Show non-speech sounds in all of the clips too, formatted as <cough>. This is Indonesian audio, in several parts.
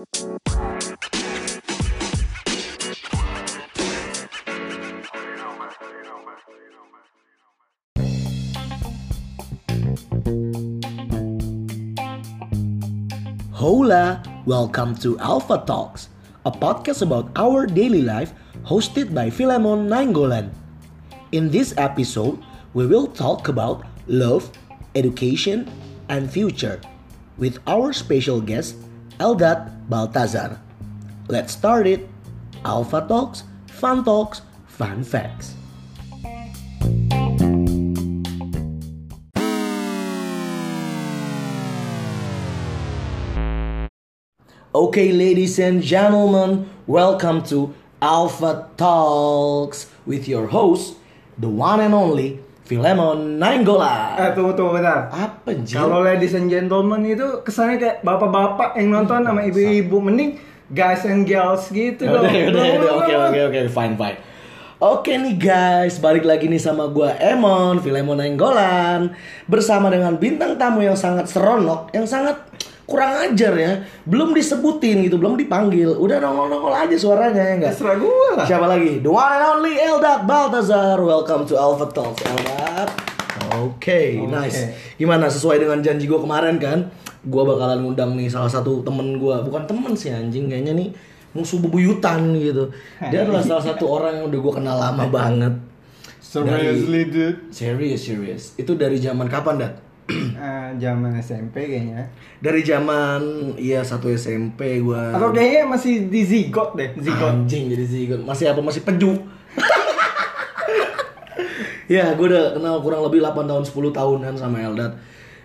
Hola, welcome to Alpha Talks, a podcast about our daily life hosted by Philemon Nainggolan. In this episode, we will talk about love, education, and future with our special guest, Eldat Baltazar. Let's start it. Alpha Talks, Fun Talks, Fun Facts. Okay, ladies and gentlemen, welcome to Alpha Talks with your host, the one and only Philemon Nainggolan. Eh tunggu tunggu bentar. Apa anjir? Kalau ladies and gentlemen itu kesannya kayak bapak-bapak yang nonton sama ibu-ibu mending guys and girls gitu Udah, dong. udah, udah, oke, oke, oke, fine, fine. Oke nih guys, balik lagi nih sama gua Emon, Philemon Nainggolan Bersama dengan bintang tamu yang sangat seronok, yang sangat kurang ajar ya. Belum disebutin gitu, belum dipanggil. Udah nongol-nongol aja suaranya ya enggak? Terserah lah. Siapa lagi? The one and only Eldat Baltazar. Welcome to Alpha Talks, Eldat Oke, nice. Gimana, sesuai dengan janji gua kemarin kan? Gua bakalan ngundang nih salah satu temen gua. Bukan temen sih anjing, kayaknya nih musuh bebuyutan gitu. Dia adalah salah satu orang yang udah gua kenal lama banget. Seriously dude. Serius, serius. Itu dari zaman kapan, Dat? Eh, <clears throat> zaman SMP kayaknya. Dari zaman, iya satu SMP gua Atau kayaknya masih di zigot deh, zigot. Anjing jadi zigot. Masih apa? Masih peju. <laughs> ya, gue udah kenal kurang lebih 8 tahun 10 tahunan sama Eldat.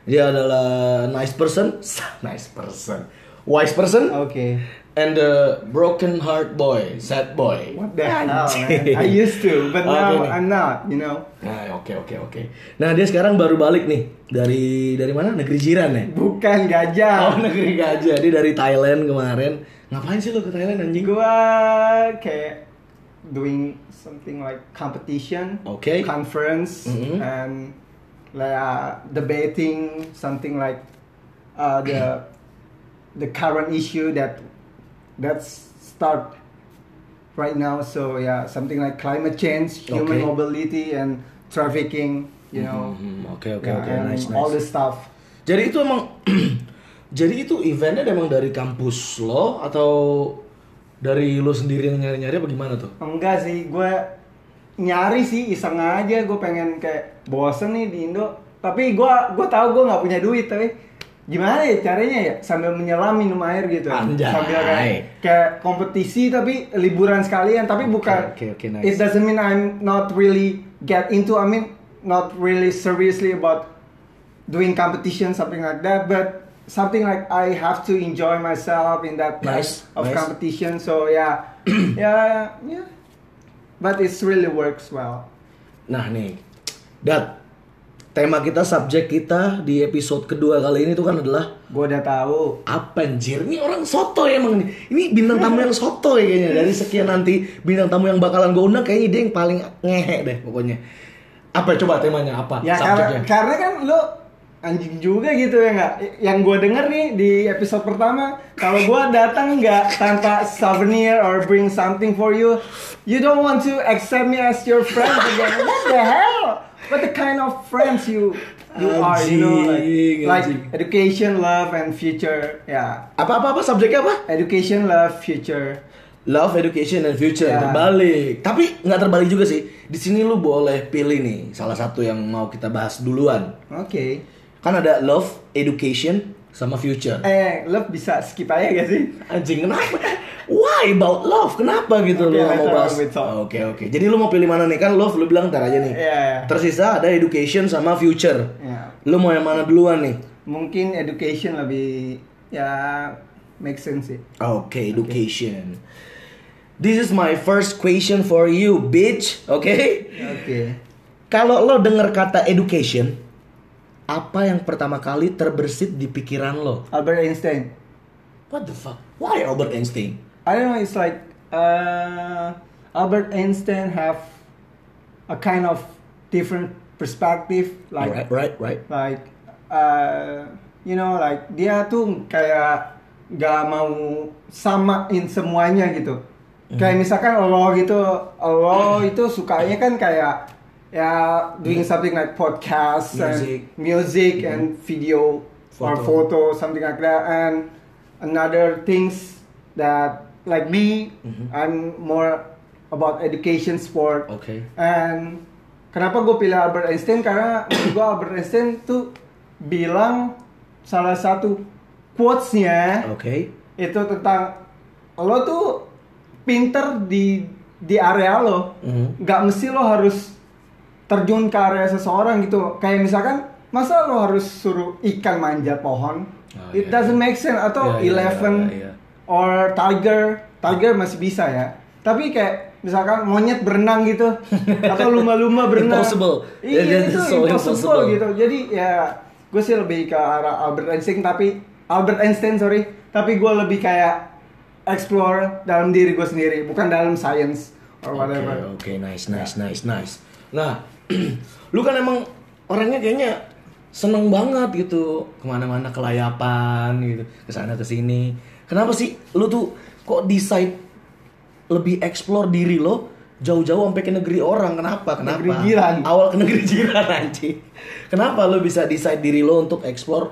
Dia adalah nice person, <laughs> nice person, wise person, Oke. And the broken heart boy, sad boy. What the hell, man? <laughs> I used to, but now nih. I'm not, you know. Nah, oke oke oke. Nah, dia sekarang baru balik nih dari dari mana? Negeri jiran ya? Bukan gajah. Oh, negeri gajah. Dia dari Thailand kemarin. Ngapain sih lo ke Thailand anjing? Gua kayak doing something like competition, Okay. conference, Mhm. and like uh, debating something like uh, the the current issue that that's start right now. So yeah, something like climate change, human Okay. mobility, and trafficking. You know, Hmm, Oke oke yeah, oke. and Nice all nice. this stuff. Jadi itu emang <clears throat> jadi itu eventnya emang dari kampus lo atau dari lo sendiri yang nyari-nyari apa gimana tuh? Enggak sih, gue nyari sih iseng aja. Gue pengen kayak bosen nih di Indo. Tapi gue gue tahu gue nggak punya duit tapi gimana ya caranya ya sambil menyelam minum air gitu. Anjay. Sambil kayak, kayak kompetisi tapi liburan sekalian. Tapi bukan. oke, oke, nice. It doesn't mean I'm not really get into. I mean not really seriously about doing competition something like that. But something like I have to enjoy myself in that Nice, kind of nice. competition. So yeah, <clears throat> yeah, yeah. But it really works well. Nah nih, Dat, tema kita, subjek kita di episode kedua kali ini tuh kan adalah Gue udah tahu. apa anjir? Ini orang soto emang nih. Ini bintang tamu yang soto ya kayaknya. Dari sekian nanti bintang tamu yang bakalan gue undang kayaknya dia yang paling ngehe deh pokoknya. Apa coba temanya apa? Ya karena, subjeknya? karena kan lo anjing juga gitu ya nggak? Yang gue denger nih di episode pertama, kalau gue datang nggak tanpa souvenir or bring something for you, you don't want to accept me as your friend again. What the hell? What the kind of friends you you are? You know, Anjing, like, like anjing. education, love, and future. Ya, Apa apa apa subjeknya apa? education, love, future. Love, education, and future Ya. terbalik. Tapi nggak terbalik juga sih. Di sini lu boleh pilih nih salah satu yang mau kita bahas duluan. Oke. Kan ada love, education, sama future. Eh, love bisa skip aja gak sih? Anjing kenapa? Why about love? Kenapa gitu lu Oke, nggak mau bahas? Oke oke. Jadi lu mau pilih mana nih? Kan love lu bilang ntar aja nih. Iya. Tersisa ada education sama future. Ya. Lu mau yang mana duluan nih? Mungkin education lebih ya make sense sih. Oke, education. This is my first question for you, bitch. Oke? Oke. Kalau lo denger kata education, apa yang pertama kali terbersit di pikiran lo? Albert Einstein. What the fuck? Why Albert Einstein? I don't know. It's like uh, Albert Einstein have a kind of different perspective. Like right, right, right. like uh, you know like dia tuh kayak nggak mau samain semuanya gitu. Kayak misalkan lo gitu, lo itu sukanya kan kayak ya doing something like podcast Music. and music and video or Photo. photo something like that and another things that like me I'm more about education sport Oke. and kenapa gue pilih Albert Einstein karena <coughs> gue Albert Einstein tuh bilang salah satu quotesnya Oke. itu tentang lo tuh pinter di di area lo Mhm. nggak mesti lo harus terjun ke area seseorang gitu. Kayak misalkan masa lo harus suruh ikan manjat pohon? Oh, it iya, doesn't iya. make sense. Atau Iya, iya, eleven iya, iya. or tiger. Tiger masih bisa ya. Tapi kayak misalkan monyet berenang gitu. <laughs> Atau lumba-lumba berenang. Impossible. iya is itu so impossible, impossible. gitu. Jadi ya gue sih lebih ke arah Albert Einstein tapi Albert Einstein sorry. Tapi gue lebih kayak explore dalam diri gue sendiri bukan dalam science or Oke, whatever. oke, nice, nice, nice, nice. Nah, <clears throat> lu kan emang orangnya kayaknya seneng banget gitu ke mana-mana kelayapan gitu, ke sana ke sini. Kenapa sih lu tuh kok decide lebih explore diri lo jauh-jauh sampai ke negeri orang? Kenapa? Kenapa? Negeri jiran. Awal ke <laughs> negeri jiran anjing. Kenapa lu bisa decide diri lo untuk explore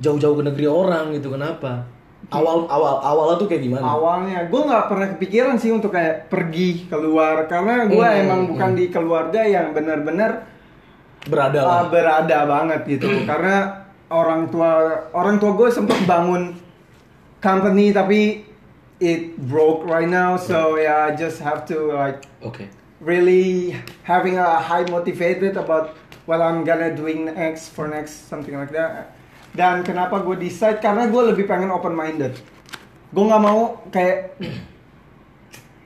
jauh-jauh ke negeri orang gitu? Kenapa? Awal awal awalnya tuh kayak gimana? awalnya gue nggak pernah kepikiran sih untuk kayak pergi keluar karena gue Hmm, emang bukan di keluarga yang benar-benar Berada lah. uh, berada banget gitu karena orang tua orang tua gue sempet bangun company tapi it broke right now so yeah I just have to like Oke. really having a high motivated about what I'm gonna doing next for next something like that dan kenapa gue decide karena gue lebih pengen open minded gue nggak mau kayak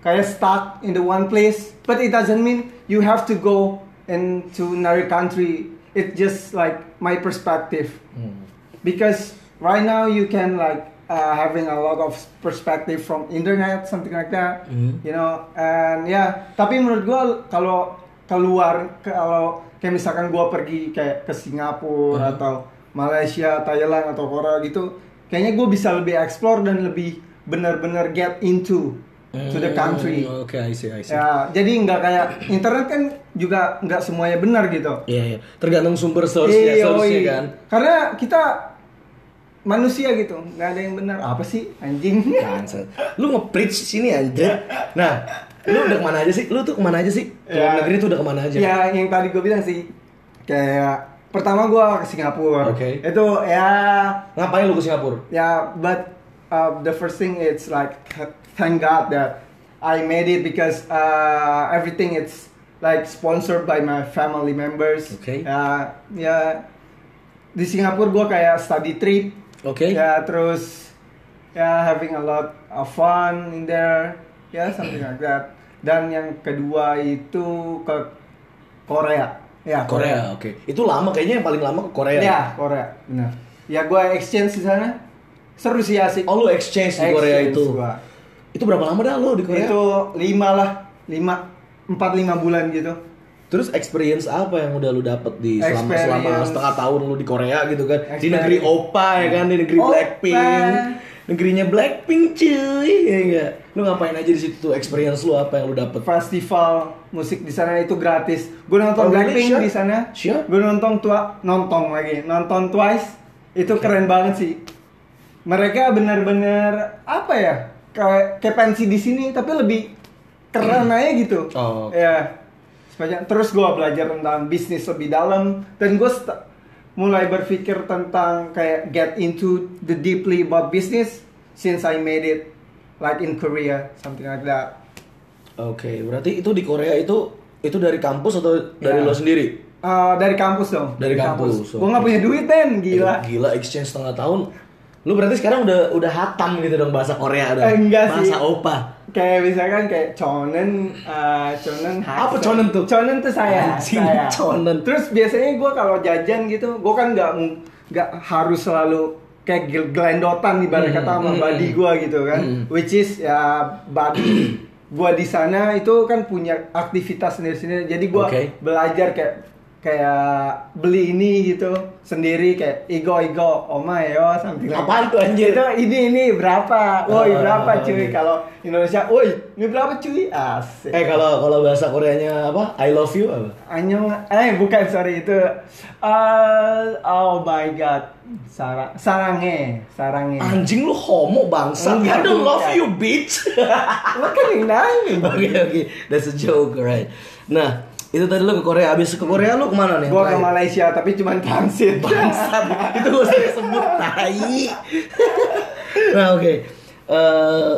kayak stuck in the one place but it doesn't mean you have to go into another country it's just like my perspective Hmm. because right now you can like uh, having a lot of perspective from internet something like that Mhm. you know and ya tapi menurut gua kalau keluar kalau kayak misalkan gua pergi kayak ke Singapura Mhm. atau Malaysia Thailand atau Korea gitu kayaknya gue bisa lebih explore dan lebih benar-benar get into to the country Oke, I see, I see. ya jadi nggak kayak internet kan juga nggak semuanya benar gitu Iya, iya. Tergantung sumber source-nya, Iya, source-nya yoi. kan. Karena kita manusia gitu, nggak ada yang benar. Apa sih anjing? <laughs> Lu nge-preach sini anjir. Nah, lu udah ke mana aja sih? Lu tuh ke mana aja sih? Luar Ya. negeri tuh udah ke mana aja? ya yang tadi gue bilang sih, kayak pertama gue ke Singapura. Oke. Itu ya, Ngapain lu ke Singapura? ya, but uh, the first thing it's like thank God that I made it because uh, everything it's like sponsored by my family members. Oke. Ya, ya di Singapura gue kayak study trip. Oke. Ya terus ya having a lot of fun in there, ya something like that. Dan yang kedua itu ke Korea. Ya Korea, oke. Itu lama kayaknya yang paling lama ke Korea. Ya Korea, benar. Ya gue exchange di sana. Seru sih asik. Oh, lu exchange di Korea Exchange itu. gua. Itu berapa lama dah lu di Korea? Itu lima lah, lima, empat lima bulan gitu. Terus experience apa yang udah lu dapet di selama selama setengah tahun lu di Korea gitu kan? Di Experience. negeri Opa ya kan, di negeri Opa. Blackpink. Negerinya Blackpink cuy, ya enggak? Lu ngapain aja di situ tuh? Experience lu apa yang lu dapet? Festival musik di sana itu gratis. Gue nonton Oh? Blackpink Sure? di sana. Sure? Gue nonton tua, nonton lagi, nonton Twice. Itu keren banget sih. Mereka benar-benar apa ya? Kayak kayak pensi di sini tapi lebih keren aja gitu. Oh, oke. Ya. Sepanjang terus gue belajar tentang bisnis lebih dalam dan gue mulai berpikir tentang kayak get into the deeply about business since I made it like in Korea something like that. Oke, berarti itu di Korea itu itu dari kampus atau dari Ya. lo sendiri? Uh, dari kampus dong. Dari kampus, Gue oke. nggak punya duit Ben, gila. Eh, Gila exchange setengah tahun. Lu berarti sekarang udah udah hatam gitu dong bahasa Korea dong. Eh, enggak sih. bahasa Opa. Kayak misalkan kayak chonen, uh, chonen Apa chonen tuh? Chonen tuh saya, Anjing, saya. chonen. Terus biasanya gue kalau jajan gitu, gue kan nggak nggak harus selalu kayak gel- gelendotan ibarat Hmm, kata sama hmm, body hmm. gue gitu kan, Hmm. which is ya body gue di sana itu kan punya aktivitas sendiri-sendiri, jadi gue Oke. belajar kayak kayak beli ini gitu sendiri kayak ego ego oma yo something like Apaan that. tuh, anjir? Itu ini ini berapa woi Ah, berapa ah, cuy iya. kalau Indonesia woi ini berapa cuy asik Eh kalau kalau bahasa Koreanya apa? I love you apa? Anyong eh bukan sorry itu eh oh my god sarang sarange sarange Anjing lu homo bangsa. I don't love you bitch. lo kan yang nangis <laughs> Oke oke, that's a joke right. Nah itu tadi lu ke Korea, abis ke Korea lu ke mana nih? gua ke? Malaysia tapi cuma transit Bangsat, <laughs> itu gak usah disebut tai. nah oke, Eh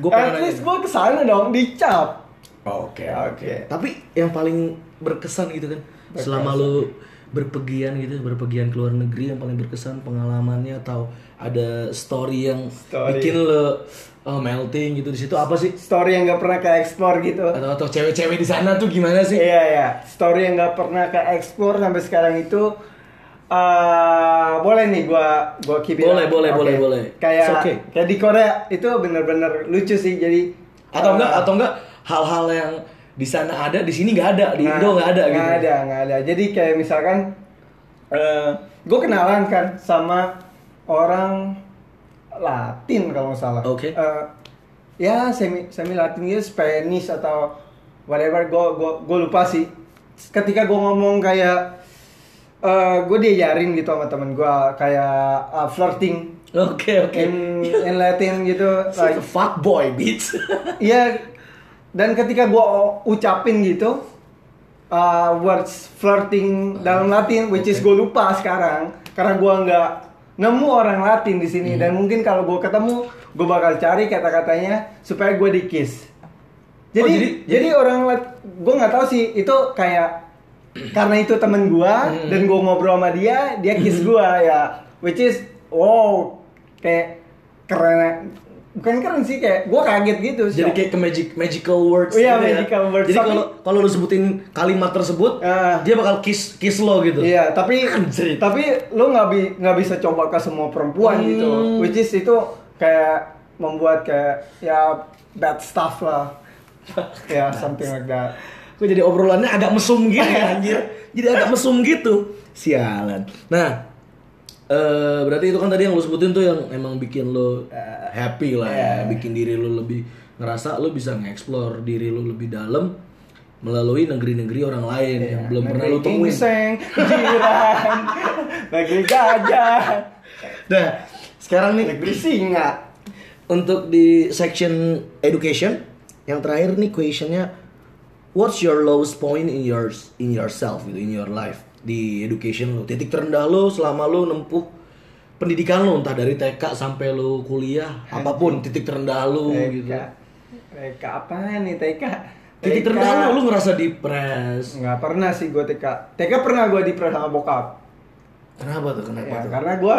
gue at least gua ke sana dong dicap Oke Oke. Tapi yang paling berkesan gitu kan, selama lu berpergian gitu, berpergian ke luar negeri yang paling berkesan pengalamannya atau ada story yang Story. bikin lu oh, melting gitu di situ apa sih? story yang nggak pernah ke explore gitu Atau atau cewek-cewek di sana tuh gimana sih? Iya ya, story yang nggak pernah ke explore sampai sekarang itu eh boleh nih gua gua it Boleh, boleh, Oke. boleh, boleh. Kayak It's okay. kayak di Korea itu bener-bener lucu sih. Jadi Atau eh, enggak atau enggak hal-hal yang di sana ada di sini nggak ada di nggak- Indo nggak ada gitu. Nggak ada, nggak ada. Jadi kayak misalkan eh gue kenalan kan sama orang Latin kalau nggak salah. Oke. Eh, ya semi semi Latin gitu, Spanish atau whatever. Gue gue gue lupa sih. Ketika gue ngomong kayak eh gue diajarin gitu sama temen gue kayak uh, flirting Oke oke. in in Latin gitu. <laughs> Like fuck boy bitch. Iya, dan ketika gua ucapin gitu uh, words flirting dalam Latin, which is gue lupa sekarang, karena gua nggak nemu orang Latin di sini. Dan mungkin kalau gua ketemu, gue bakal cari kata-katanya supaya gue di kiss. Jadi, Oh, jadi- jadi, orang gue nggak tahu sih itu kayak <clears throat> karena itu temen gua dan gua ngobrol sama dia, dia kiss gua ya, which is wow kayak keren bukan keren sih kayak gua kaget gitu Jadi shock. kayak ke magic magical words. Iya, gitu ya. magical words. Jadi kalau kalau lu sebutin kalimat tersebut, Ah. dia bakal kiss kiss lo gitu. Iya, tapi <laughs> Anjir. tapi lu nggak bi nggak bisa coba ke semua perempuan Hmm. gitu, which is itu kayak membuat kayak ya bad stuff lah, <laughs> ya something like that. Kok jadi obrolannya agak mesum gitu <laughs> ya anjir. Jadi agak mesum gitu. Sialan. Nah, eh berarti itu kan tadi yang lu sebutin tuh yang emang bikin lu eh, happy lah ya, bikin diri lu lebih ngerasa lu bisa nge-explore diri lu lebih dalam melalui negeri-negeri orang lain yang belum pernah lu Negeri temuin. ginseng, jiran, <laughs> negeri gajah, Nah, sekarang nih negeri singa. untuk di section education yang terakhir nih questionnya what's your lowest point in yours in yourself gitu in your life di education lo titik terendah lo selama lo nempuh pendidikan lo entah dari TK sampai lo kuliah apa pun titik terendah lo gitu TK, TK apa nih TK? titik TK. terendah lo lo ngerasa depres Nggak pernah sih gue TK. TK pernah gue di sama bokap. kenapa tuh kenapa Ya, tuh karena gue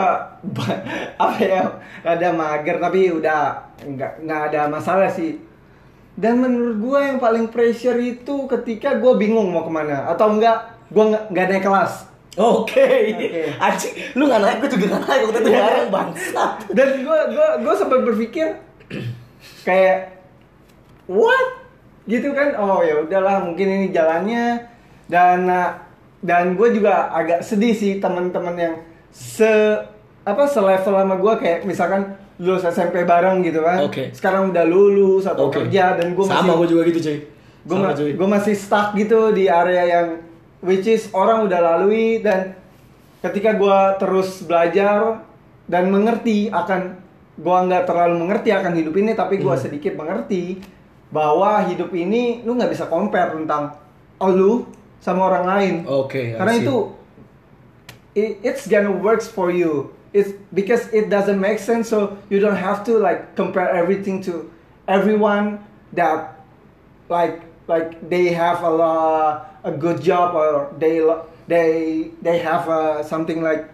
<laughs> apa ya ada mager tapi udah nggak nggak ada masalah sih dan menurut gue yang paling pressure itu ketika gue bingung mau ke mana atau enggak gue nggak naik kelas Oke, Oke. anjing, lu nggak naik, gue juga nggak naik waktu itu bareng bangsat. dan gue gue gue sempat berpikir kayak what gitu kan oh ya udahlah mungkin ini jalannya dan dan gue juga agak sedih sih teman-teman yang se apa selevel sama gue kayak misalkan lulus SMP bareng gitu kan Oke. sekarang udah lulus atau Oke. kerja dan gue sama masih gue juga gitu cuy. gue Sama, ma- cuy. gue masih stuck gitu di area yang which is orang udah lalui dan ketika gue terus belajar dan mengerti akan gue nggak terlalu mengerti akan hidup ini tapi gue Hmm. sedikit mengerti bahwa hidup ini lu nggak bisa compare tentang oh, lu sama orang lain. Oke, I karena itu it, it's gonna works for you. It's because it doesn't make sense so you don't have to like compare everything to everyone that like like they have a la- a good job or they lo- they they have uh, something like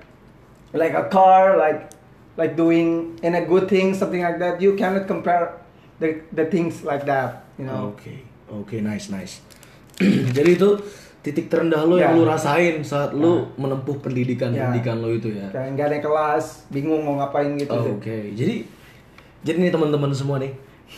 like a car like like doing in a good thing something like that you cannot compare the the things like that you know Oke, oke, nice, nice. <clears throat> Jadi itu titik terendah lo yang Ya. lu rasain saat lu menempuh pendidikan Ya. pendidikan lo itu ya. kayak nggak ada kelas bingung mau ngapain gitu Oke, jadi jadi nih teman-teman semua nih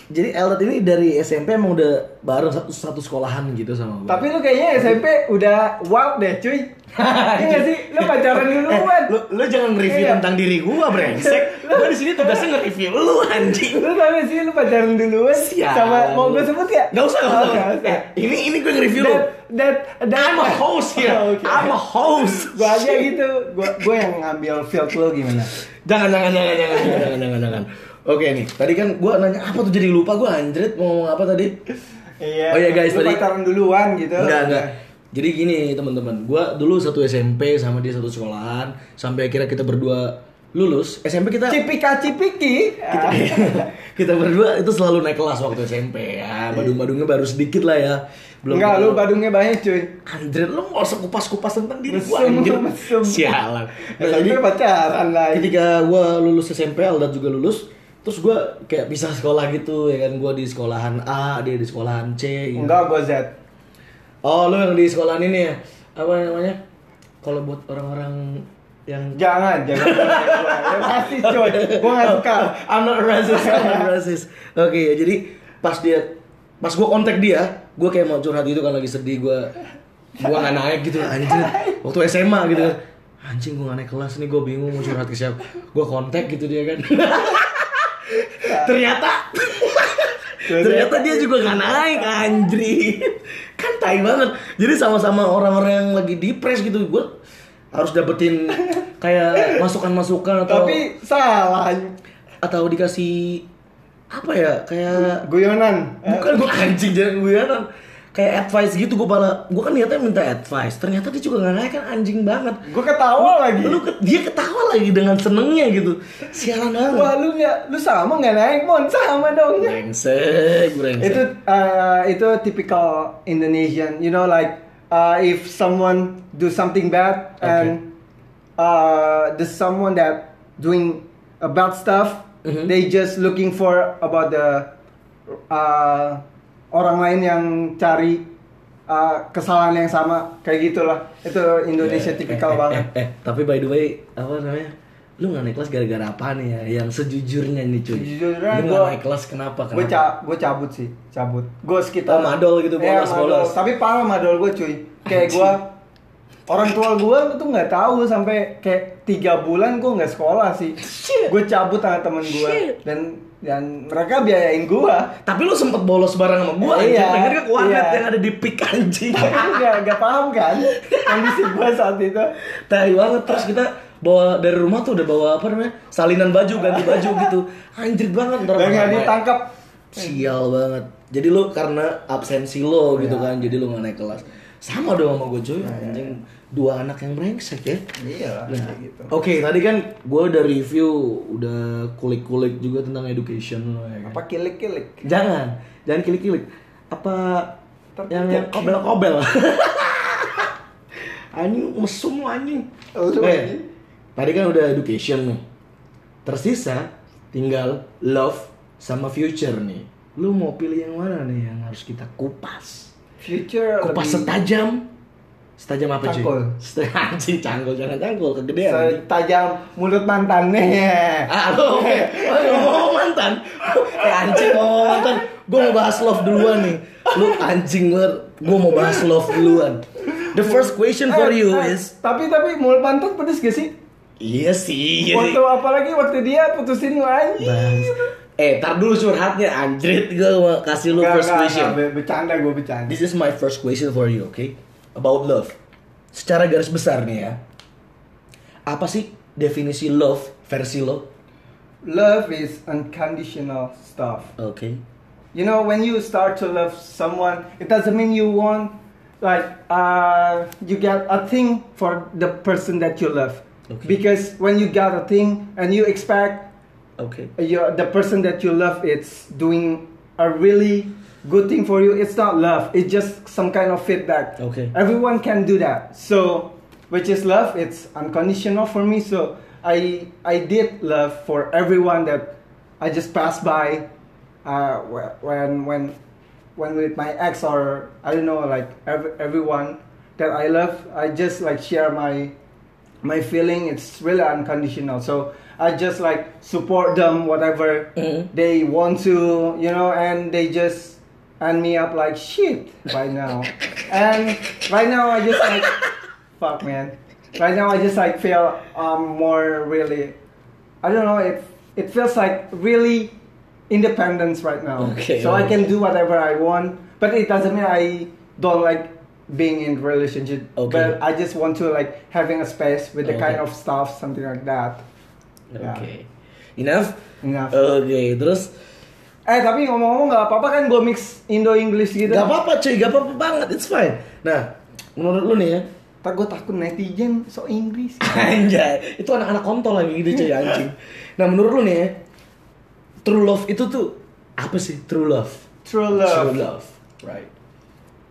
Jadi Eldad ini dari SMP emang udah bareng satu satu sekolahan gitu sama gue. Tapi lu kayaknya SMP udah wild deh, cuy. <laughs> Iya nggak sih? Lu pacaran duluan. lu, lu jangan review Iya. tentang diri gua brengsek. <laughs> gua di sini tugasnya nge-review lu anjing. Lu tau gak sih lu pacaran duluan Sial. sama mau gue sebut gak? Gak usah, gak Oh, usah. nggak usah. Eh, ini ini gue nge-review lu. That, that, that, I'm a host here. Oh, oke. I'm a host. Gua aja gitu, gua gua yang ngambil field lu gimana? Jangan, jangan, jangan, jangan, jangan, jangan, jangan, jangan. Oke nih, tadi kan gua nanya apa tuh jadi lupa gua anjrit mau ngomong apa tadi? Iya. Oh iya, guys, tadi- pacaran duluan gitu. Enggak, enggak. Jadi gini teman-teman, gua dulu satu SMP sama dia satu sekolahan sampai akhirnya kita berdua lulus. SMP kita Cipika cipiki. kita, <laughs> kita berdua itu selalu naik kelas waktu SMP ya. Badung-badungnya baru sedikit lah ya. Belum Enggak, lu badungnya banyak cuy. Anjir, lu gak usah kupas-kupas tentang diri gua anjir. mesum. Sialan. Nah, jadi pacaran lah. ketika gua lulus SMP, Aldat juga lulus, terus gua kayak pisah sekolah gitu ya kan. Gua di sekolahan A, dia di sekolahan C gitu. Enggak, gua Z. Oh, lu yang di sekolahan ini ya? Apa namanya? Kalau buat orang-orang yang Jangan, jangan. <laughs> Ya pasti cuy. Gua gak suka. I'm not racist, I'm not racist. Oke, ya jadi pas dia pas gua kontak dia, gua kayak mau curhat gitu kan lagi sedih gua gua nggak naik gitu anjir. Waktu SMA gitu kan. Anjing gua nggak naik kelas nih, gua bingung mau curhat ke siapa. Gua kontak gitu dia kan. <laughs> ternyata ternyata dia juga nggak naik anjir. Kan tai banget. Jadi sama-sama orang-orang yang lagi depres gitu, gua harus dapetin kayak masukan-masukan atau Tapi salah. atau dikasih apa ya kayak Guyonan. bukan gue anjing jangan guyonan kayak advice gitu gue malah gue kan niatnya minta advice ternyata dia juga nggak naik kan anjing banget Gua ketawa lagi. lu ke- dia ketawa lagi dengan senengnya gitu sialan banget Wah, lu nggak, lu sama nggak naik, Mon? Sama dong. brengsek brengsek itu uh, itu typical Indonesian you know like uh, if someone do something bad and uh, there's someone that doing a bad stuff Mhm. they just looking for about the uh, orang lain yang cari uh, kesalahan yang sama kayak gitulah. Itu Indonesia Eh, tipikal eh, eh, banget. eh, eh, tapi by the way apa namanya? Lu nggak naik kelas gara-gara apa nih ya? Yang sejujurnya nih cuy. Sejujurnya lu nggak naik kelas kenapa? gue kenapa? ca gue cabut sih cabut. Gue sekitar Oh, madol gitu, Iya, bolos-bolos. madol. tapi parah madol gue cuy. Kayak gue orang tua gue tuh nggak tahu sampai kayak tiga bulan gue nggak sekolah sih. Gue cabut sama temen gue dan dan mereka biayain gue tapi lu sempet bolos bareng sama gua Iya, anjing. Akhirnya ke warnet iya. yang ada di pik anjing? Tapi lu nggak nggak paham kan? <laughs> Kondisi gue saat itu. Tai banget. Terus kita bawa dari rumah tuh udah bawa apa namanya? Salinan baju ganti baju gitu. Anjir banget ntar dan malam- ditangkap. Sial banget. Jadi lu karena absensi lo gitu Iya. kan jadi lu nggak naik kelas. Sama dong sama gue cuy. Anjing dua anak yang brengsek ya iya Nah, gitu Oke, tadi kan gue udah review, udah kulik-kulik juga tentang education lo ya kan. apa kilik kilik Jangan, jangan kilik-kilik. Apa yang yang kobel-kobel? <laughs> anjing mesum anjing. Anjing. tadi kan udah education nih. Tersisa tinggal love sama future nih. Lu mau pilih yang mana nih yang harus kita kupas? future Kupas lebih setajam. Setajam apa cuy? Cangkul. Anjing <laughs> cangkul, jangan cangkul, kegedean. setajam mulut mantannya Ah, lu <laughs> ngomong mantan. <laughs> Eh anjing ngomong mantan. Gue mau bahas love duluan nih. Lu anjing banget. Gue mau bahas love duluan. The first question for Eh, you eh, is tapi tapi mulut mantan pedes gak sih Iya sih, iya waktu apalagi waktu dia putusin lu anjing. Eh, tar dulu curhatnya anjrit gue mau kasih lu first question. bercanda gue bercanda This is my first question for you, okay? About love. Secara garis besar nih ya. Apa sih definisi love versi lo? love is unconditional stuff Okay. you know when you start to love someone it doesn't mean you want like uh you get a thing for the person that you love Okay. because when you got a thing and you expect okay. your the person that you love it's doing a really good thing for you it's not love it's just some kind of feedback Okay. everyone can do that so which is love it's unconditional for me so i i did love for everyone that i just passed by uh when when when with my ex or i don't know like every, everyone that i love i just like share my my feeling it's really unconditional so I just like support them whatever Mhm. they want to, you know, and they just end me up like shit right now. and right now I just like <laughs> fuck man. Right now I just like feel um more really I don't know, it it feels like really independence right now. Okay, so I can do whatever I want, but it doesn't mean I don't like being in relationship. Okay. But I just want to like having a space with the Okay. kind of stuff, something like that. Okay. Ya. Enough? Enough. Oke, terus Eh tapi ngomong-ngomong nggak apa-apa kan gue mix Indo English gitu. gak apa-apa cuy, gak apa-apa banget, it's fine. Nah, menurut lu nih ya, Tak gue takut netizen so Inggris. <laughs> Anjay, itu anak-anak kontol lagi gitu cuy anjing. Nah menurut lu nih ya, true love itu tuh apa sih true love? True love. True love, right?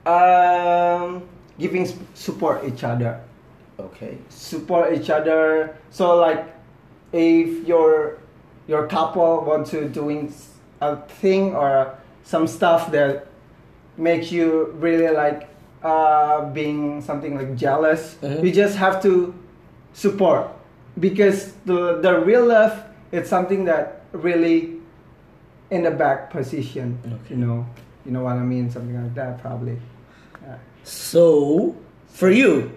Um, giving support each other. Oke. Support each other. So like, if your your couple want to doing a thing or some stuff that makes you really like uh, being something like jealous, Mhm. you just have to support because the the real love it's something that really in the back position. Okay. You know, you know what I mean, something like that probably. Yeah. So, for you,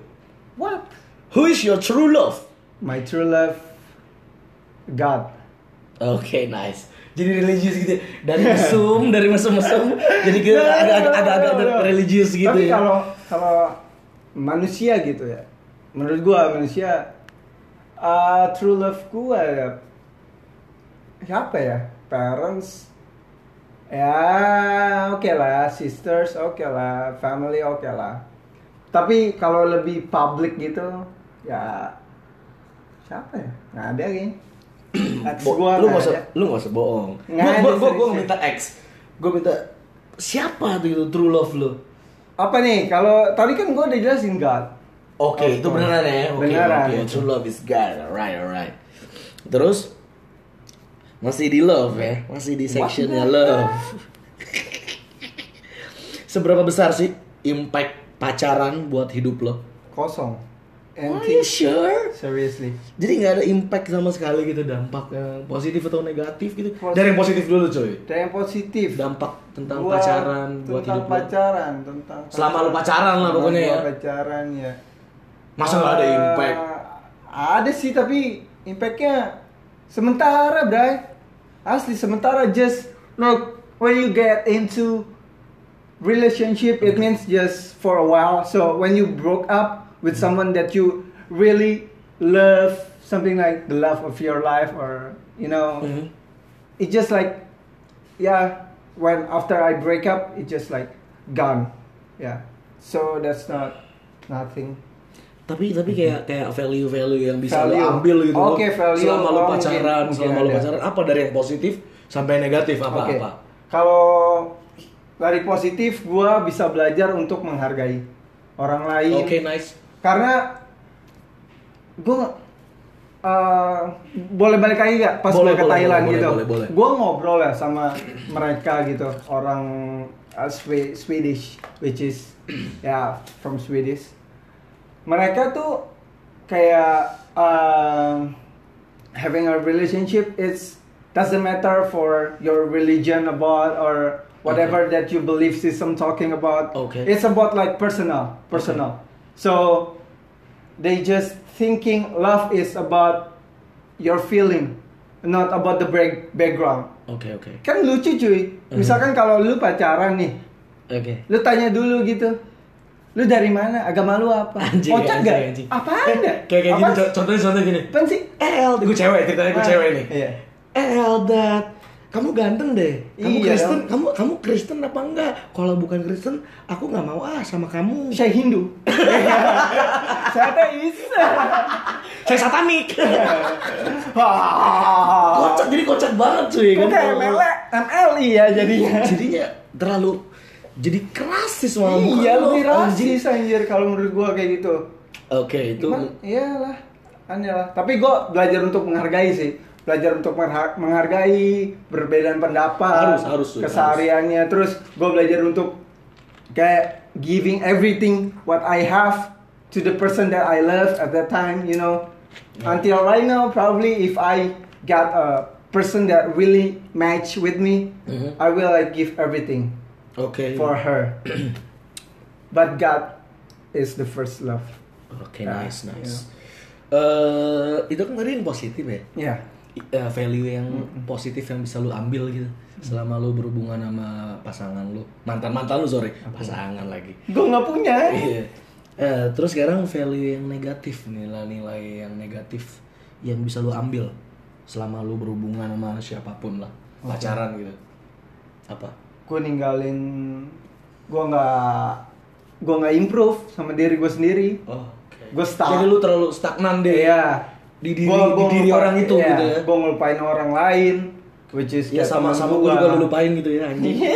What? who is your true love? My true love, God. Oke, nice. Jadi religius gitu. ya. Dari mesum, dari mesum-mesum jadi ke <laughs> agak-agak religius gitu Tapi ya. kalau kalau manusia gitu ya, menurut gua manusia uh, true love gua ya siapa ya? Parents. Ya, oke lah, sisters, oke lah, family, oke lah. Tapi kalau lebih public gitu, ya siapa ya? Nggak ada kayaknya. Bo- gua lu nggak gak usah ada. lu gak usah bohong. Nggak Gua ada, gua gua, gua serius. minta X. Gua minta siapa tuh itu true love lu? Apa nih? Kalau tadi kan gua udah jelasin God. Oke, Of itu beneran ya. Oke, Beneran oke. itu. True love is God. Alright, alright. Terus masih di love ya, masih di sectionnya love. <laughs> Seberapa besar sih impact pacaran buat hidup lo? Kosong. Are Empty. you sure? Seriously. Jadi nggak ada impact sama sekali gitu dampaknya positif atau negatif gitu. Positif. Dari yang positif dulu cuy. Dan yang positif. Dampak tentang Gua- pacaran buat tentang hidup lo. pacaran, tentang Selama lu pacaran lah pokoknya ya. pacaran ya. Masa nggak ada Eh, impact? Ada sih tapi impactnya sementara, Bray. Asli sementara just look when you get into relationship it means just for a while. So when you broke up with someone that you really love, something like the love of your life or you know, Mhm. it just like yeah when after i break up it just like gone yeah so that's not nothing Tapi tapi kayak kayak value value yang bisa Value. lo ambil gitu. Oke, value. Selama lo Oh, pacaran, mungkin- selama mungkin lo pacaran apa dari yang positif sampai negatif apa Oke. apa? kalau dari positif gua bisa belajar untuk menghargai orang lain Oke, nice. Karena gua eh, boleh balik lagi gak pas Boleh, gua ke boleh, Thailand boleh, gitu? boleh, boleh. gua ngobrol ya sama mereka gitu orang uh, Swe- Swedish which is <clears throat> ya from Swedish. Mereka tuh kayak um, having a relationship it's doesn't matter for your religion about or whatever that you believe system talking about. Okay. it's about like personal personal so they just thinking love is about your feeling not about the break, background Oke, oke. kan lucu cuy misalkan kalau lu pacaran nih Oke. lu tanya dulu gitu lu dari mana agama lu apa <laughs> Anjing, kocak anjing, gak anjing. apaan ya Kayak kayak gini contohnya contohnya gini. Apaan sih El, gue cewek, ceritanya gue Ah, cewek nih. iya. El, dat, kamu ganteng deh. Kamu Iya, Kristen, dong. kamu kamu Kristen apa enggak? Kalau bukan Kristen, aku nggak mau ah sama kamu. saya Hindu <laughs> saya ateis <laughs> Saya satanik. <laughs> Kocak jadi kocak banget cuy Kok kayak ML MLI ya jadinya Jadinya terlalu jadi keras sih soal iya lebih rasis anjir kalau menurut gua kayak gitu Oke, itu Cuman iyalah aneh lah tapi gua belajar untuk menghargai sih belajar untuk mengha- menghargai perbedaan pendapat Harus, harus, kesehariannya terus gua belajar untuk kayak giving everything what I have to the person that I love at that time you know Until right now, probably if I got a person that really match with me, Mhm. I will like give everything Oke. for her. <clears throat> but God is the first love. Oke, Ah, nice, nice. Eh, itu kan tadi yang positif ya. Yeah. Eh, value yang positif yang bisa lu ambil gitu selama lu berhubungan sama pasangan lu mantan mantan lu sorry pasangan lagi Gue nggak punya. iya Eh, terus sekarang value yang negatif nilai-nilai yang negatif yang bisa lu ambil selama lu berhubungan sama siapa pun lah pacaran gitu apa Gue ninggalin. Gue nggak. Gue nggak improve sama diri gue sendiri. oh Gue stuck. jadi lu terlalu stagnan deh Iya. Di diri di diri orang itu gitu ya. Gue ngelupain orang lain, which is ya kayak sama temen sama gue gua. juga lu lupain gitu ya anjing. <laughs>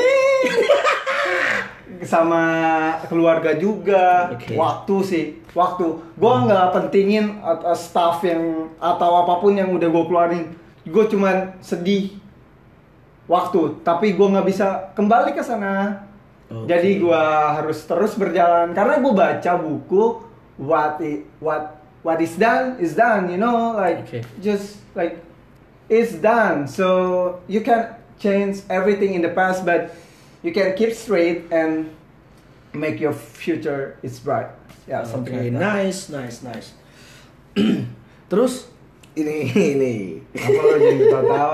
Sama keluarga juga. Oke. waktu sih waktu. Gue nggak pentingin staff yang atau apa pun yang udah gue keluarin. Gue cuman sedih waktu tapi gue nggak bisa kembali ke sana. Oke. jadi gue harus terus berjalan. Karena gue baca buku what i- what what is done is done you know like Oke. just like it's done. So you can change everything in the past but you can keep straight and make your future is bright. Yeah something Oke, like nice, nice, nice. <clears throat> Terus? Ini ini. Apa lo jadi ketawa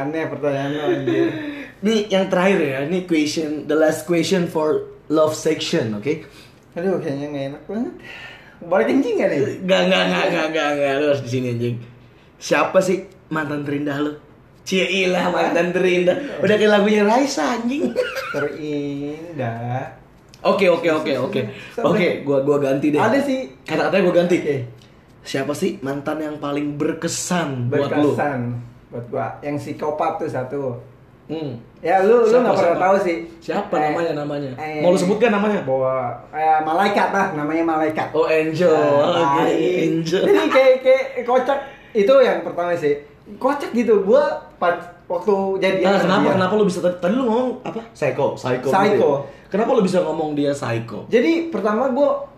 aneh pertanyaan lo anjir. Ini yang terakhir ya, ini question the last question for love section, oke? aduh kayaknya nggak enak banget balik kencing gak nih Gak gak gak gak gak gak lu harus di sini anjing. Siapa sih mantan terindah lo? Cie ilah mantan terindah. Udah kayak lagunya Raisa anjing. terindah Oke oke oke oke. Oke, gua gua ganti deh. ada sih Kata-katanya gua ganti. Oke. Siapa sih mantan yang paling berkesan, buat lu? berkesan buat gua yang psikopat tuh satu Hmm. ya lu lu nggak pernah tahu sih Siapa Eh, namanya namanya? eh, Mau lu sebutkan namanya? bawa eh, malaikat lah namanya malaikat Oh Angel, Ah, oke tai. Angel. Jadi kayak kayak kocak itu yang pertama sih. Kocak gitu. Gua pas waktu jadian Nah, kenapa dia. kenapa lu bisa tadi, lu ngomong apa? Psycho, psycho. gitu Psycho. ya? Kenapa lu bisa ngomong dia psycho? Jadi pertama gua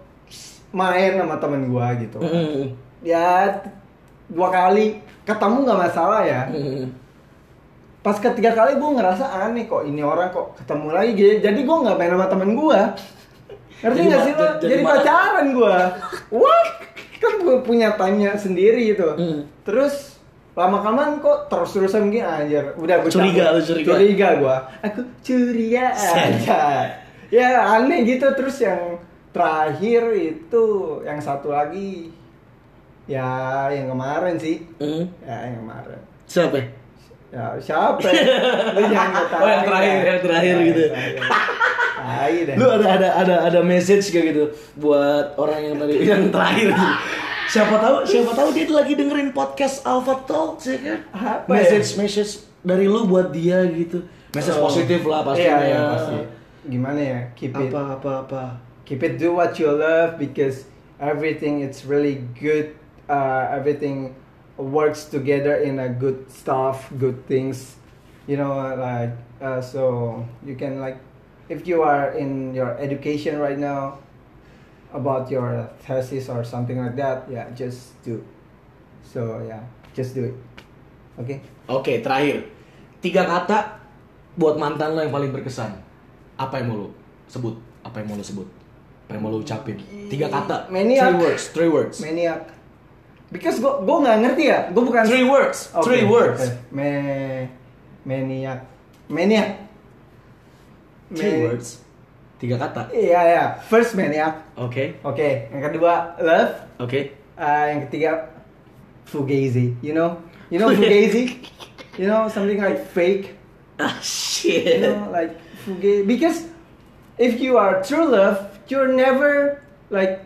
main sama temen gua gitu. Mm. Ya dua kali ketemu nggak masalah ya. Mm. Pas ketiga kali gua ngerasa aneh kok ini orang kok ketemu lagi gitu. Jadi gua nggak main sama temen gua. Ngerti nggak sih lo? jadi- Jadi, pacaran gua. What? Kan gua punya tanya sendiri gitu. Mm. Terus lama kelamaan kok terus terusan begini anjir. Udah gua Curiga, lu curiga. Curiga gua. Aku curiga aja. ya aneh gitu terus yang terakhir itu yang satu lagi ya yang kemarin sih. Mm. Ya yang kemarin. Siapa? Ya? Ya siapa? ya? Lu jangan <laughs> ketawa. Oh, yang terakhir, yang terakhir gitu. Tai deh. Lu ada ada ada ada message kayak gitu buat orang yang tadi <laughs> yang terakhir gitu. Siapa tahu siapa tahu dia lagi dengerin podcast Alpha Talk ya kan? Apa message message dari lu buat dia gitu. Message Oh. positif lah pastinya. Iya, iya, pasti. Gimana ya? Keep it Apa apa apa. keep it do what you love because everything it's really good uh, everything works together in a good stuff good things you know like uh, so you can like if you are in your education right now about your thesis or something like that yeah just do so yeah just do it okay Oke, terakhir. Tiga kata buat mantan lo yang paling berkesan. Apa yang mau lo sebut? Apa yang mau lo sebut? Apa yang mau lo ucapin? Tiga kata. Maniac. Three words. Three words. maniac because gue gue nggak ngerti ya gue bukan Three words. Oke, Three words. oke. Me. Maniac. Three Me- words. Tiga kata. Iya ya. First maniac. Oke. Oke. Yang kedua love. Oke. Uh, yang ketiga fugazi. You know? You know fugazi? <laughs> you know something like fake. Ah You shit. know like fugazi. Because if you are true love, you're never like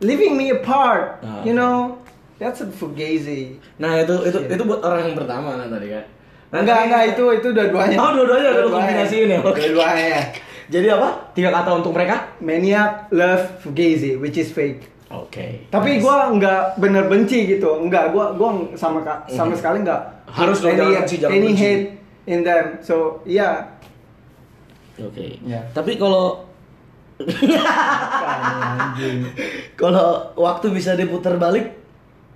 leaving me apart. Ah. You know? That's a fugazi. Nah itu itu Shit. itu buat orang yang pertama kan tadi kan. Nah, Enggak, enggak itu itu dua-duanya. Oh, dua-duanya udah lu kombinasiin ya? Dua-duanya. Jadi apa? Tiga kata untuk mereka? Maniac, love, fugazi, which is fake. Oke. Tapi Nice. gua nggak bener benci gitu, nggak. Gua gua sama ka- sama Mhm. sekali nggak. Harus dong, any, jangan benci, jangan any benci. hate in them. So yeah. Oke. Ya. Tapi kalau <laughs> kalau waktu bisa diputar balik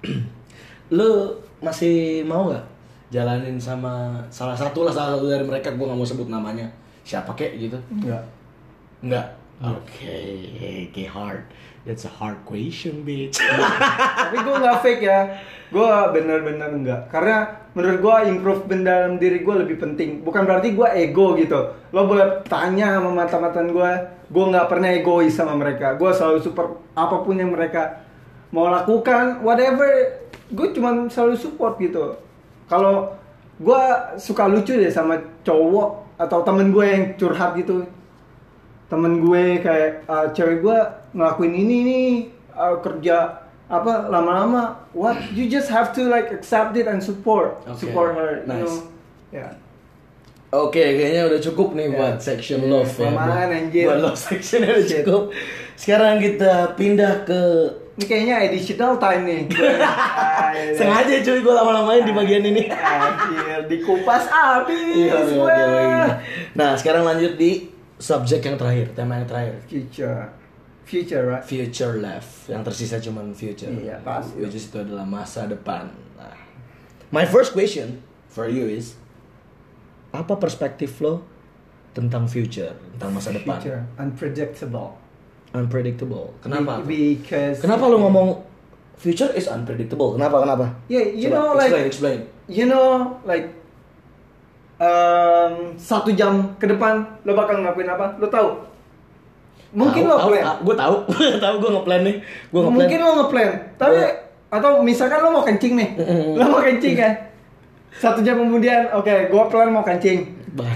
<clears throat> lu masih mau nggak jalanin sama salah satu lah salah satu dari mereka gue nggak mau sebut namanya siapa kek gitu Enggak. nggak oke okay hard that's a hard question bitch Tapi gue nggak fake ya. Gue bener-bener enggak. Karena menurut gue improvement dalam diri gue lebih penting. Bukan berarti gue ego gitu. Lo boleh tanya sama mata-matan gue. Gue nggak pernah egois sama mereka. Gue selalu support apa pun yang mereka mau lakukan, whatever. Gue cuman selalu support gitu. Kalau gue suka lucu deh sama cowok atau temen gue yang curhat gitu temen gue kayak uh, cewek gue ngelakuin ini nih uh, kerja apa lama-lama what you just have to like accept it and support Okay. support her you Nice. know ya Oke, kayaknya udah cukup nih Ya. buat section Ya, love ya. kelamaan, Buat- anjir. Buat love section udah cukup. Sekarang kita pindah ke ini kayaknya additional time nih Ah, <laughs> iya. sengaja cuy gue lama-lamain di bagian ini. Anjir, dikupas habis Iya. Nah, sekarang lanjut di subjek yang terakhir, tema yang terakhir. future future right Future left, yang tersisa cuman future. Iya, pasti. Which is itu adalah masa depan. Nah, my first question for you is apa perspektif lo tentang future, tentang masa depan? future unpredictable Unpredictable. Kenapa? Be- because Kenapa lo ngomong future is unpredictable? Kenapa? Kenapa? yeah you Coba, know like explain, explain. you know like um, satu jam ke depan lo bakal ngelakuin apa lo tahu mungkin lo plan Gue tahu, tahu <laughs> gue ngeplan nih. Gue ngeplan. mungkin lo ngeplan tapi Gua- atau misalkan lo mau kencing nih lo mau kencing kan satu jam kemudian oke gua plan mau kencing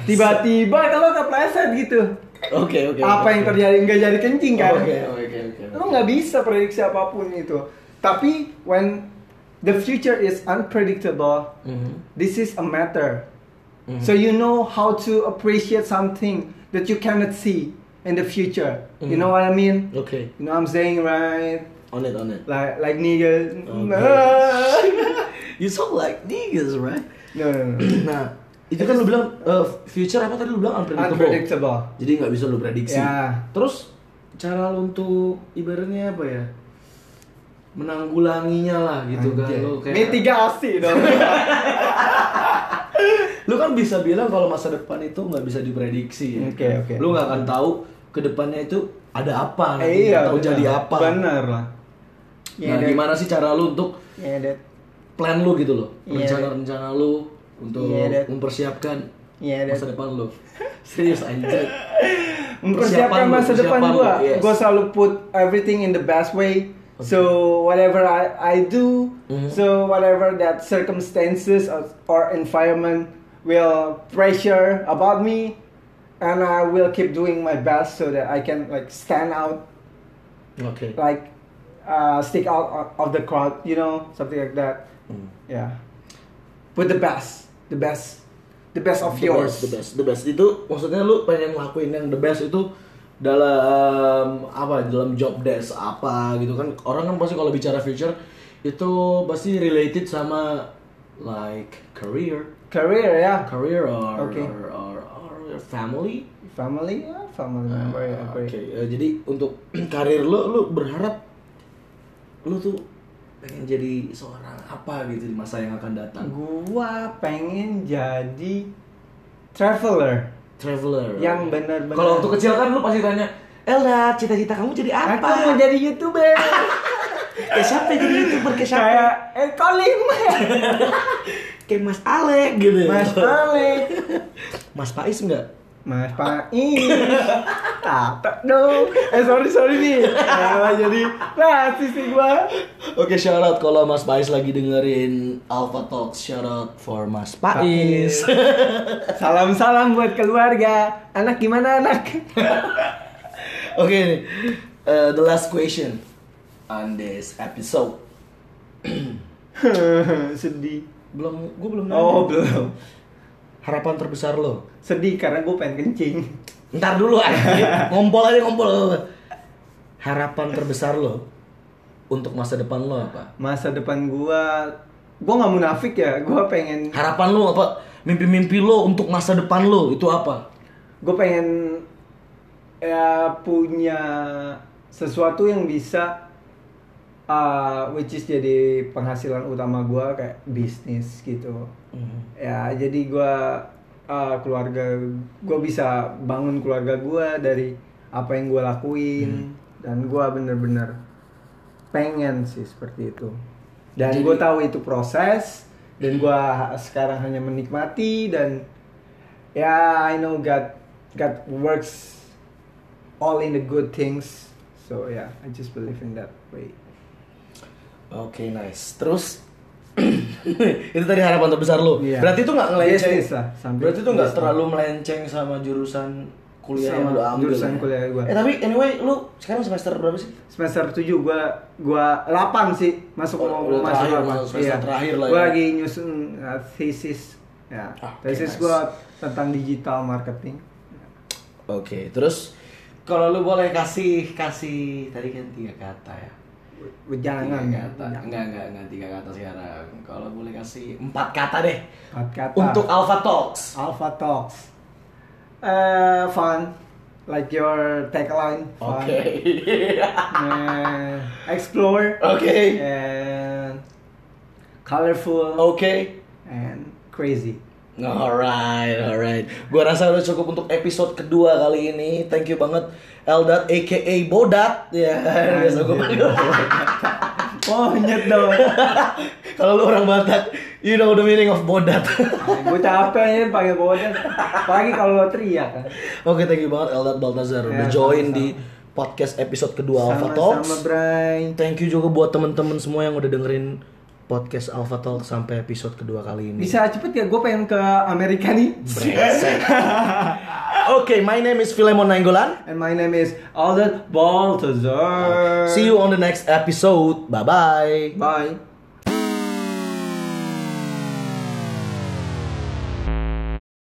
tiba-tiba kalau kepleset gitu Oke, oke. apa oke. yang terjadi nggak jadi kencing kan Oke, oke, oke. lo nggak bisa prediksi apa pun itu tapi when the future is unpredictable Mhm. this is a matter. Mhm. So you know how to appreciate something that you cannot see in the future. You Mhm. know what I mean? Oke. You know what I'm saying, right? On it, on it. Like like niggas. Okay. <laughs> You sound like niggas, right? no, no, no. <clears throat> nah, itu kan lu bilang uh, future apa tadi lu bilang unpredictable. Unpredictable. Jadi nggak bisa lu prediksi. Ya. Terus cara lu untuk ibaratnya apa ya? Menanggulanginya lah gitu kan Anjay. lu kayak Mitigasi dong. <laughs> lu kan bisa bilang kalau masa depan itu nggak bisa diprediksi ya. Oke, oke. Lu nggak akan tahu ke depannya itu ada apa nanti, Eh, iya. tahu jadi apa. Benar lah. Nah, gimana sih cara lu untuk that. plan lu gitu loh Iya. rencana-rencana lu untuk Iya, Dad. mempersiapkan Iya, Dad. masa depan lu <laughs> serius anjir mempersiapkan masa depan gua. yes. gua selalu put everything in the best way. So whatever I I do Mhm. so whatever that circumstances or, or environment will pressure about me and I will keep doing my best so that I can like stand out. Oke like uh, stick out of the crowd you know? Something like that. Hmm. yeah. Put the best the best the best of The yours. best, the best the best. Itu maksudnya lu pengen ngelakuin yang the best itu dalam apa dalam job desk apa gitu kan? Orang kan pasti kalau bicara future itu pasti related sama like career. Career ya. Career or Okay. or, or, or family. Family ya family member ya. Oke, eh, jadi untuk <clears throat> karir lo, lo berharap lo tuh pengen jadi seorang apa gitu di masa yang akan datang? Gua pengen jadi traveler. Traveler. Yang benar-benar- Kalau waktu kecil kan lo pasti tanya, Elda, cita-cita kamu jadi Aku apa? mau jadi youtuber. <laughs> Kayak siapa jadi youtuber kayak siapa? Kayak eh Kolim. <laughs> Kayak Mas Alek gitu. Mas Alek. Mas Pais enggak? Mas Pais. <laughs> Tatak dong. Eh sorry sorry nih. Nah, jadi rasis sih gua. Oke, shout out kalau Mas Pais lagi dengerin Alpha Talks. Shout out for Mas Pais. Salam-salam buat keluarga. Anak gimana anak? <laughs> Oke, nih. Uh, the last question on this episode. <clears throat> Sedih. Belum, gue belum nanya. Oh belum. Harapan terbesar lo? Sedih karena gue pengen kencing. Ntar dulu aja. ngompol aja ngompol. Harapan terbesar lo untuk masa depan lo apa? Masa depan gua gua nggak munafik ya. Gua pengen Harapan lo apa? Mimpi-mimpi lo untuk masa depan lo itu apa? gue pengen ya punya sesuatu yang bisa uh, which is jadi penghasilan utama gue kayak bisnis gitu Mhm. ya jadi gue uh, keluarga gue bisa bangun keluarga gue dari apa yang gue lakuin. Dan gue bener-bener pengen sih seperti itu. Dan gue tahu itu proses dan gue sekarang hanya menikmati dan ya I know God God works all in the good things. So yeah I just believe in that way. Oke, nice. Terus <laughs> itu tadi harapan terbesar lo. Iya. Berarti itu nggak ngelenceng. Bisnis lah, sambil Berarti itu nggak terlalu melenceng sama jurusan kuliah yang Sama lo ambil. jurusan ya? kuliah gua. Eh tapi anyway, lu sekarang semester berapa sih? semester 7 gua gua 8 sih masuk Oh, mau masuk terakhir, apa. masuk semester terakhir lah Gua ya. lagi nyusun uh, thesis ya. Ah, thesis nice. gua tentang digital marketing. Oke, terus kalau lu boleh kasih kasih tadi kan tiga kata ya. Jangan tiga kata. jangan. Enggak, enggak, enggak tiga kata sekarang. Kalau boleh kasih empat kata deh Empat kata. untuk Alpha Talks. Alpha Talks. Uh, fun like your tagline fun. Oke. Uh, explore Oke. and colorful Oke. and crazy. Alright, alright. Gua rasa udah cukup untuk episode kedua kali ini. Thank you banget Eldat aka Bodat ya. Biasa gua panggil. Monyet dong. <laughs> Kalau lu orang Batak, you know the meaning of Bodat. gue capek ya pakai bodoh. Apalagi kalau lo teriak kan. Oke, thank you banget Eldat Baltazar udah Ya, join sama-sama. di podcast episode kedua Alpha Talks. Sama-sama Bray. Thank you juga buat temen-temen semua yang udah dengerin podcast Alpha Talk sampai episode kedua kali ini. Bisa cepet ya gue pengen ke Amerika nih. <laughs> Oke, my name is Philemon Nainggolan. And my name is Alden Baltazar. See you on the next episode. Bye bye. Bye.